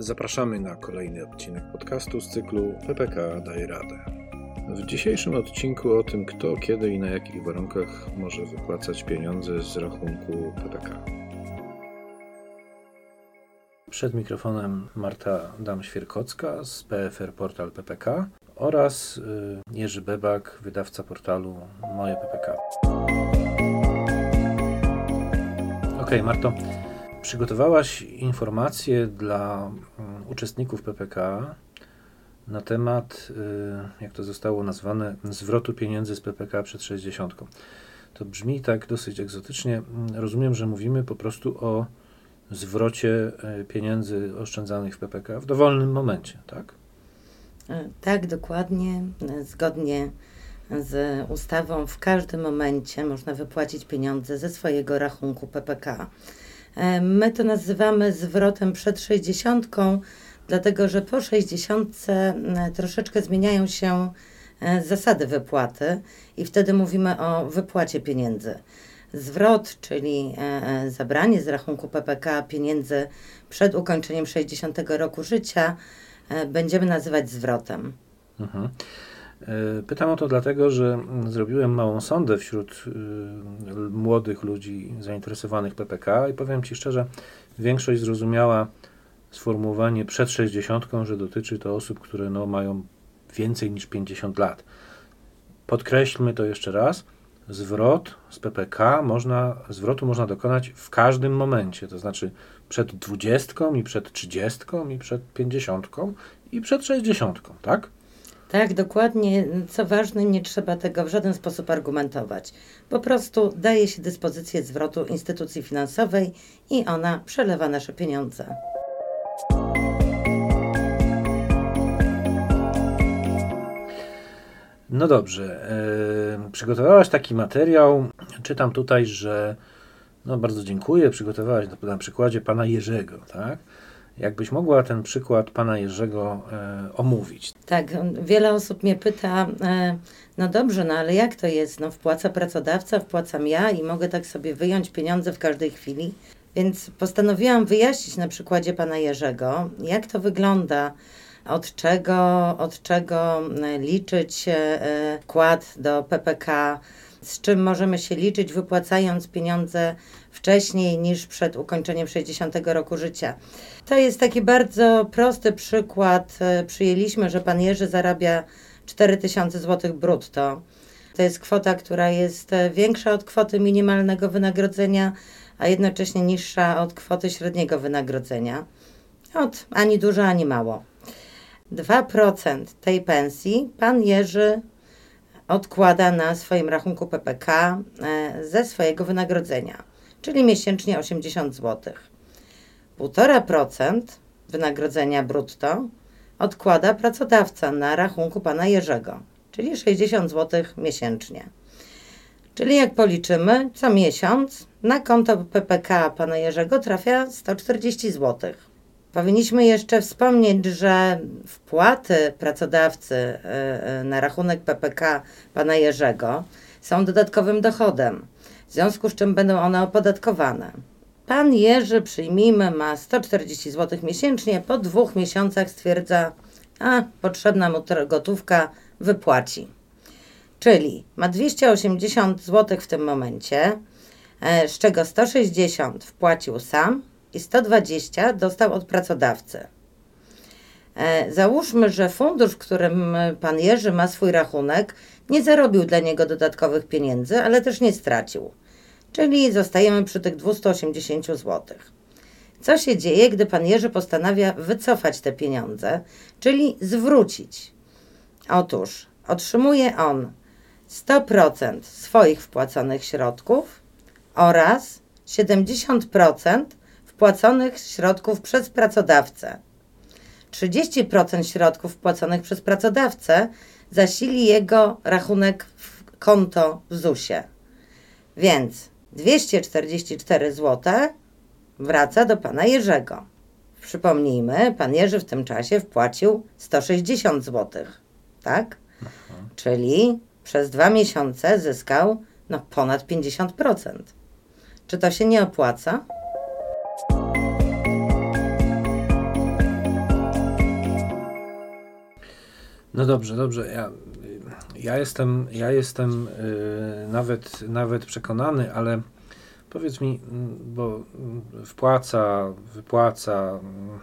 Zapraszamy na kolejny odcinek podcastu z cyklu PPK daje radę. W dzisiejszym odcinku o tym, kto, kiedy i na jakich warunkach może wypłacać pieniądze z rachunku PPK. Przed mikrofonem Marta Dam-Świerkocka z PFR Portal PPK oraz y, Jerzy Bebak, wydawca portalu Moje PPK. Ok, Marto, przygotowałaś informacje dla mm, uczestników PPK na temat, y, jak to zostało nazwane, zwrotu pieniędzy z PPK przed 60. To brzmi tak dosyć egzotycznie. Rozumiem, że mówimy po prostu o zwrocie y, pieniędzy oszczędzanych w PPK w dowolnym momencie, tak? E, tak, dokładnie. E, zgodnie z ustawą w każdym momencie można wypłacić pieniądze ze swojego rachunku PPK. E, my to nazywamy zwrotem przed 60, dlatego że po 60 troszeczkę zmieniają się zasady wypłaty i wtedy mówimy o wypłacie pieniędzy. Zwrot, czyli zabranie z rachunku PPK pieniędzy przed ukończeniem 60 roku życia, E, będziemy nazywać zwrotem. Mhm. E, pytam o to dlatego, że zrobiłem małą sondę wśród y, młodych ludzi zainteresowanych PPK i powiem Ci szczerze, większość zrozumiała sformułowanie przed 60, że dotyczy to osób, które no, mają więcej niż 50 lat. Podkreślmy to jeszcze raz. Zwrot z PPK można, zwrotu można dokonać w każdym momencie, to znaczy przed 20 i przed 30 i przed 50 i przed 60, tak? Tak, dokładnie. Co ważne, nie trzeba tego w żaden sposób argumentować. Po prostu daje się dyspozycję zwrotu instytucji finansowej i ona przelewa nasze pieniądze. No dobrze. Yy, przygotowałaś taki materiał. Czytam tutaj, że no bardzo dziękuję. Przygotowałaś na, na przykładzie pana Jerzego, tak? Jakbyś mogła ten przykład pana Jerzego e, omówić? Tak, wiele osób mnie pyta, e, no dobrze, no ale jak to jest? No wpłaca pracodawca, wpłacam ja i mogę tak sobie wyjąć pieniądze w każdej chwili. Więc postanowiłam wyjaśnić na przykładzie pana Jerzego, jak to wygląda, od czego, od czego e, liczyć e, wkład do PPK, z czym możemy się liczyć, wypłacając pieniądze wcześniej niż przed ukończeniem 60 roku życia. To jest taki bardzo prosty przykład. E, przyjęliśmy, że pan Jerzy zarabia 4000 zł brutto. To jest kwota, która jest e, większa od kwoty minimalnego wynagrodzenia, a jednocześnie niższa od kwoty średniego wynagrodzenia. Od ani dużo, ani mało. 2% tej pensji pan Jerzy odkłada na swoim rachunku PPK e, ze swojego wynagrodzenia, czyli miesięcznie 80 zł. 1,5% wynagrodzenia brutto odkłada pracodawca na rachunku pana Jerzego, czyli 60 zł miesięcznie. Czyli jak policzymy, co miesiąc na konto PPK pana Jerzego trafia 140 zł. Powinniśmy jeszcze wspomnieć, że wpłaty pracodawcy e, e, na rachunek PPK pana Jerzego są dodatkowym dochodem, w związku z czym będą one opodatkowane. Pan Jerzy, przyjmijmy, ma 140 zł miesięcznie, po dwóch miesiącach stwierdza, a potrzebna mu gotówka, wypłaci. Czyli ma 280 zł w tym momencie, e, z czego 160 wpłacił sam, i 120 dostał od pracodawcy. E, załóżmy, że fundusz, w którym pan Jerzy ma swój rachunek, nie zarobił dla niego dodatkowych pieniędzy, ale też nie stracił. Czyli zostajemy przy tych 280 zł. Co się dzieje, gdy pan Jerzy postanawia wycofać te pieniądze, czyli zwrócić? Otóż otrzymuje on 100% swoich wpłaconych środków oraz 70% wpłaconych środków przez pracodawcę. 30% środków wpłaconych przez pracodawcę zasili jego rachunek w konto w ZUS-ie. Więc 244 zł wraca do pana Jerzego. Przypomnijmy, pan Jerzy w tym czasie wpłacił 160 zł, tak? Aha. Czyli przez dwa miesiące zyskał no, ponad 50%. Czy to się nie opłaca? No dobrze, dobrze. Ja, ja jestem, ja jestem y, nawet, nawet przekonany, ale powiedz mi, mm, bo mm, wpłaca, wypłaca. mm,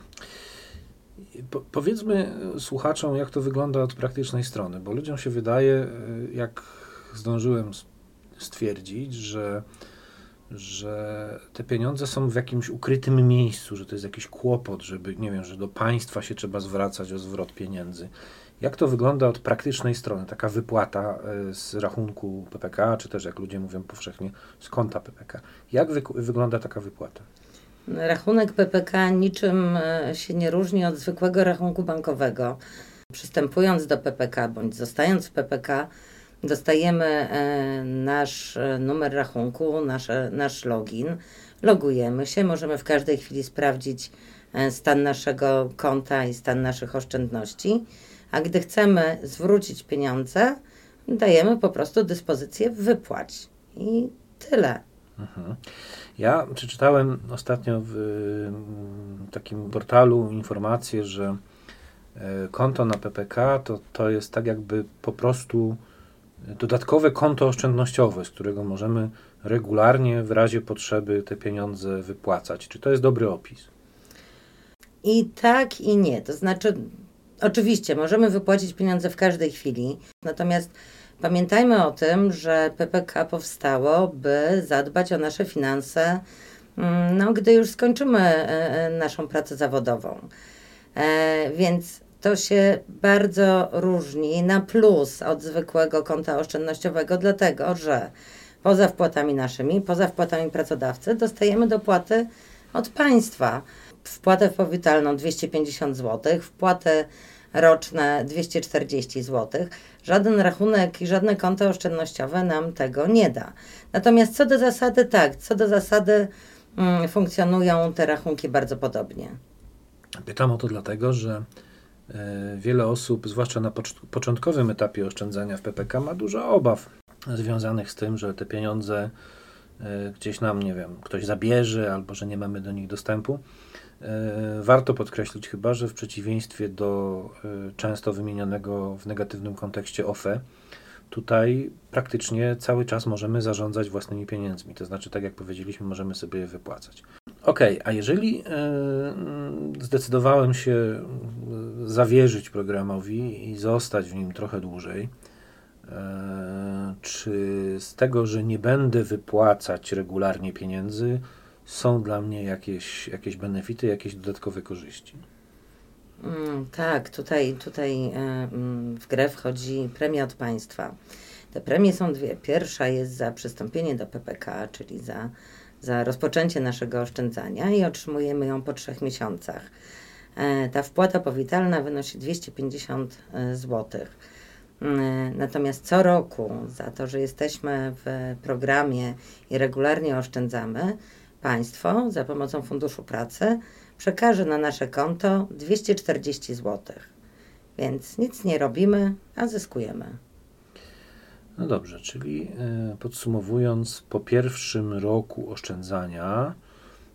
Po, powiedzmy słuchaczom, jak to wygląda od praktycznej strony, bo ludziom się wydaje, y, jak zdążyłem stwierdzić, że, że te pieniądze są w jakimś ukrytym miejscu, że to jest jakiś kłopot, żeby, nie wiem, że do państwa się trzeba zwracać o zwrot pieniędzy. Jak to wygląda od praktycznej strony, taka wypłata e, z rachunku PPK, czy też jak ludzie mówią powszechnie, z konta PPK? Jak wyku- wygląda taka wypłata? Rachunek PPK niczym e, się nie różni od zwykłego rachunku bankowego. Przystępując do PPK bądź zostając w PPK, dostajemy e, nasz e, numer rachunku, nasze, nasz login, logujemy się, możemy w każdej chwili sprawdzić e, stan naszego konta i stan naszych oszczędności, a gdy chcemy zwrócić pieniądze, dajemy po prostu dyspozycję wypłać. I tyle. Mhm. Ja przeczytałem ostatnio w mm, takim portalu informację, że konto na PPK to, to jest tak jakby po prostu dodatkowe konto oszczędnościowe, z którego możemy regularnie w razie potrzeby te pieniądze wypłacać. Czy to jest dobry opis? I tak, i nie. To znaczy, oczywiście możemy wypłacić pieniądze w każdej chwili, natomiast pamiętajmy o tym, że PPK powstało, by zadbać o nasze finanse, mm, no, gdy już skończymy e, e, naszą pracę zawodową. E, więc to się bardzo różni na plus od zwykłego konta oszczędnościowego, dlatego że poza wpłatami naszymi, poza wpłatami pracodawcy, dostajemy dopłaty od państwa wpłatę powitalną 250 zł, wpłaty roczne 240 zł. Żaden rachunek i żadne konto oszczędnościowe nam tego nie da. Natomiast co do zasady, tak, co do zasady mm, funkcjonują te rachunki bardzo podobnie. Pytam o to dlatego, że wiele osób, zwłaszcza na pocz- początkowym etapie oszczędzania w PPK, ma dużo obaw związanych z tym, że te pieniądze e, gdzieś nam, nie wiem, ktoś zabierze albo że nie mamy do nich dostępu. E, Warto podkreślić chyba, że w przeciwieństwie do e, często wymienianego w negatywnym kontekście OFE, tutaj praktycznie cały czas możemy zarządzać własnymi pieniędzmi. To znaczy, tak jak powiedzieliśmy, możemy sobie je wypłacać. Okej, a jeżeli e, zdecydowałem się e, zawierzyć programowi i zostać w nim trochę dłużej, e, czy z tego, że nie będę wypłacać regularnie pieniędzy, są dla mnie jakieś, jakieś benefity, jakieś dodatkowe korzyści? Mm, tak, tutaj, tutaj e, mm, w grę wchodzi premia od państwa. Te premie są dwie. Pierwsza jest za przystąpienie do PPK, czyli za, za rozpoczęcie naszego oszczędzania i otrzymujemy ją po trzech miesiącach. E, Ta wpłata powitalna wynosi 250 zł. Natomiast co roku za to, że jesteśmy w programie i regularnie oszczędzamy, państwo za pomocą Funduszu Pracy przekaże na nasze konto 240 zł. Więc nic nie robimy, a zyskujemy. No dobrze, czyli e, podsumowując, po pierwszym roku oszczędzania,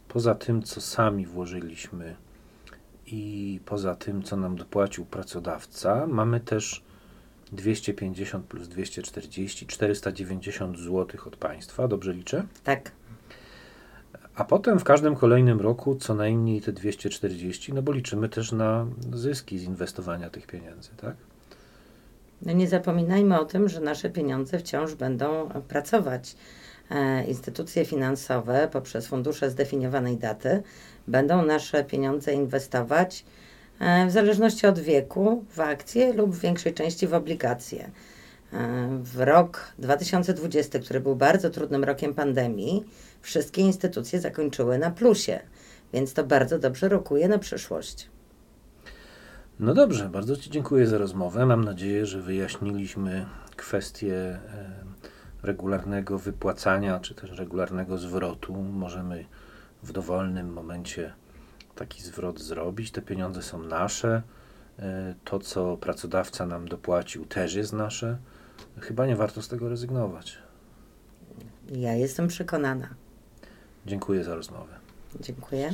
poza tym, co sami włożyliśmy i poza tym, co nam dopłacił pracodawca, mamy też 250 plus 240, 490 zł od państwa, dobrze liczę? Tak, A potem w każdym kolejnym roku co najmniej te 240, no bo liczymy też na zyski z inwestowania tych pieniędzy, tak? no nie zapominajmy o tym, że nasze pieniądze wciąż będą pracować. E, instytucje finansowe poprzez fundusze zdefiniowanej daty będą nasze pieniądze inwestować e, w zależności od wieku w akcje lub w większej części w obligacje. E, W rok 2020, który był bardzo trudnym rokiem pandemii, wszystkie instytucje zakończyły na plusie, więc to bardzo dobrze rokuje na przyszłość. No dobrze, bardzo Ci dziękuję za rozmowę. Mam nadzieję, że wyjaśniliśmy kwestię e, regularnego wypłacania, czy też regularnego zwrotu. Możemy w dowolnym momencie taki zwrot zrobić. Te pieniądze są nasze. E, To, co pracodawca nam dopłacił, też jest nasze. Chyba nie warto z tego rezygnować. Ja jestem przekonana. Dziękuję za rozmowę. Dziękuję.